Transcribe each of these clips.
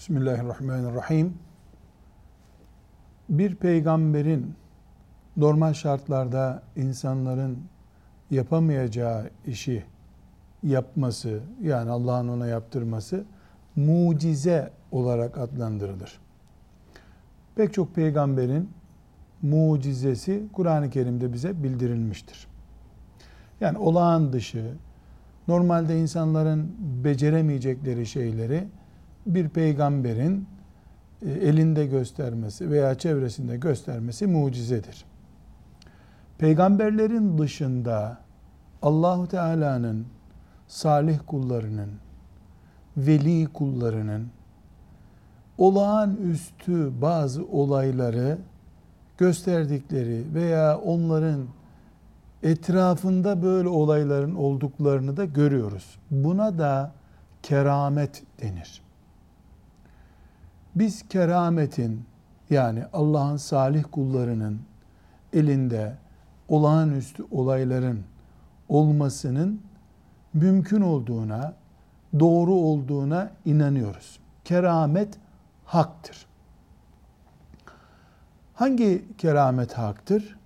Bismillahirrahmanirrahim. Bir peygamberin normal şartlarda insanların yapamayacağı işi yapması, yani Allah'ın ona yaptırması mucize olarak adlandırılır. Pek çok peygamberin mucizesi Kur'an-ı Kerim'de bize bildirilmiştir. Yani olağan dışı, normalde insanların beceremeyecekleri şeyleri bir peygamberin e, elinde göstermesi veya çevresinde göstermesi mucizedir. Peygamberlerin dışında Allahu Teala'nın salih kullarının, veli kullarının olağanüstü bazı olayları gösterdikleri veya onların etrafında böyle olayların olduklarını da görüyoruz. Buna da keramet denir. Biz kerametin yani Allah'ın salih kullarının elinde olağanüstü olayların olmasının mümkün olduğuna, doğru olduğuna inanıyoruz. Keramet haktır. Hangi keramet haktır?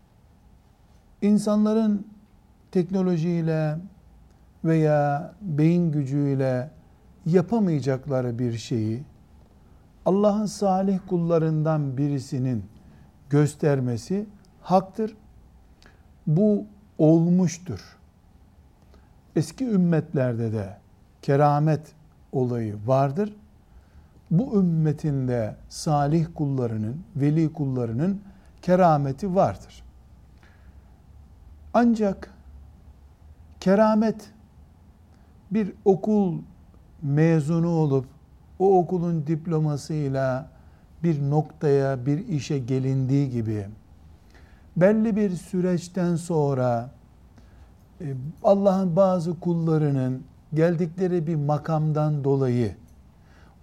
İnsanların teknolojiyle veya beyin gücüyle yapamayacakları bir şeyi Allah'ın salih kullarından birisinin göstermesi haktır. Bu olmuştur. Eski ümmetlerde de keramet olayı vardır. Bu ümmetinde salih kullarının, veli kullarının kerameti vardır. Ancak keramet bir okul mezunu olup o okulun diplomasıyla bir noktaya, bir işe gelindiği gibi belli bir süreçten sonra e, Allah'ın bazı kullarının geldikleri bir makamdan dolayı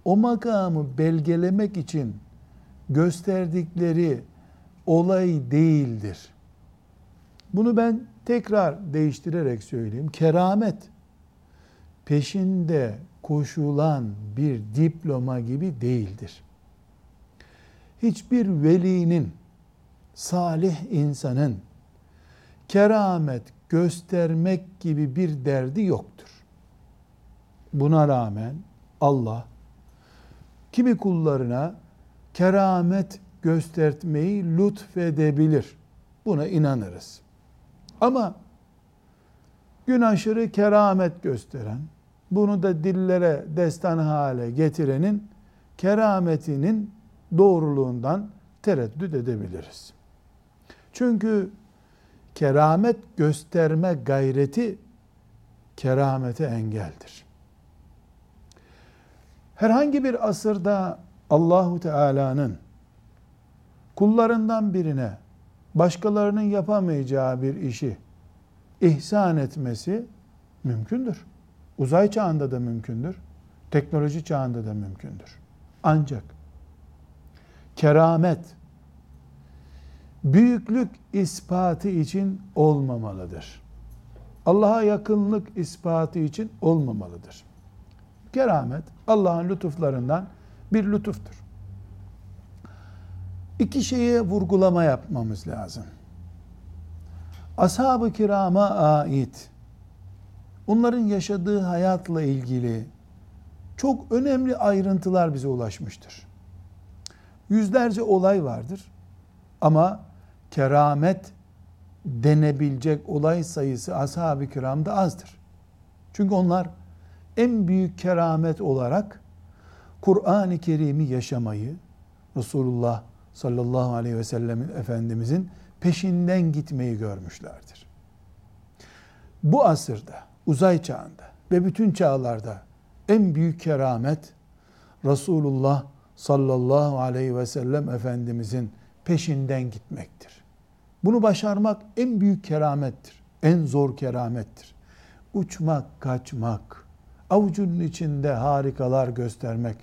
o makamı belgelemek için gösterdikleri olay değildir. Bunu ben tekrar değiştirerek söyleyeyim. Keramet peşinde koşulan bir diploma gibi değildir. Hiçbir velinin, salih insanın keramet göstermek gibi bir derdi yoktur. Buna rağmen Allah kimi kullarına keramet göstermeyi lütfedebilir. Buna inanırız. Ama gün aşırı keramet gösteren, bunu da dillere destan hale getirenin kerametinin doğruluğundan tereddüt edebiliriz. Çünkü keramet gösterme gayreti keramete engeldir. Herhangi bir asırda Allahu Teala'nın kullarından birine başkalarının yapamayacağı bir işi ihsan etmesi mümkündür. Uzay çağında da mümkündür. Teknoloji çağında da mümkündür. Ancak keramet büyüklük ispatı için olmamalıdır. Allah'a yakınlık ispatı için olmamalıdır. Keramet Allah'ın lütuflarından bir lütuftur. İki şeye vurgulama yapmamız lazım. Ashab-ı kirama ait onların yaşadığı hayatla ilgili çok önemli ayrıntılar bize ulaşmıştır. Yüzlerce olay vardır ama keramet denebilecek olay sayısı ashab-ı kiramda azdır. Çünkü onlar en büyük keramet olarak Kur'an-ı Kerim'i yaşamayı Resulullah sallallahu aleyhi ve sellemin Efendimizin peşinden gitmeyi görmüşlerdir. Bu asırda uzay çağında ve bütün çağlarda en büyük keramet Resulullah sallallahu aleyhi ve sellem Efendimizin peşinden gitmektir. Bunu başarmak en büyük keramettir. En zor keramettir. Uçmak, kaçmak, avucunun içinde harikalar göstermek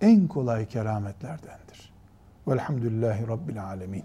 en kolay kerametlerdendir. Velhamdülillahi Rabbil Alemin.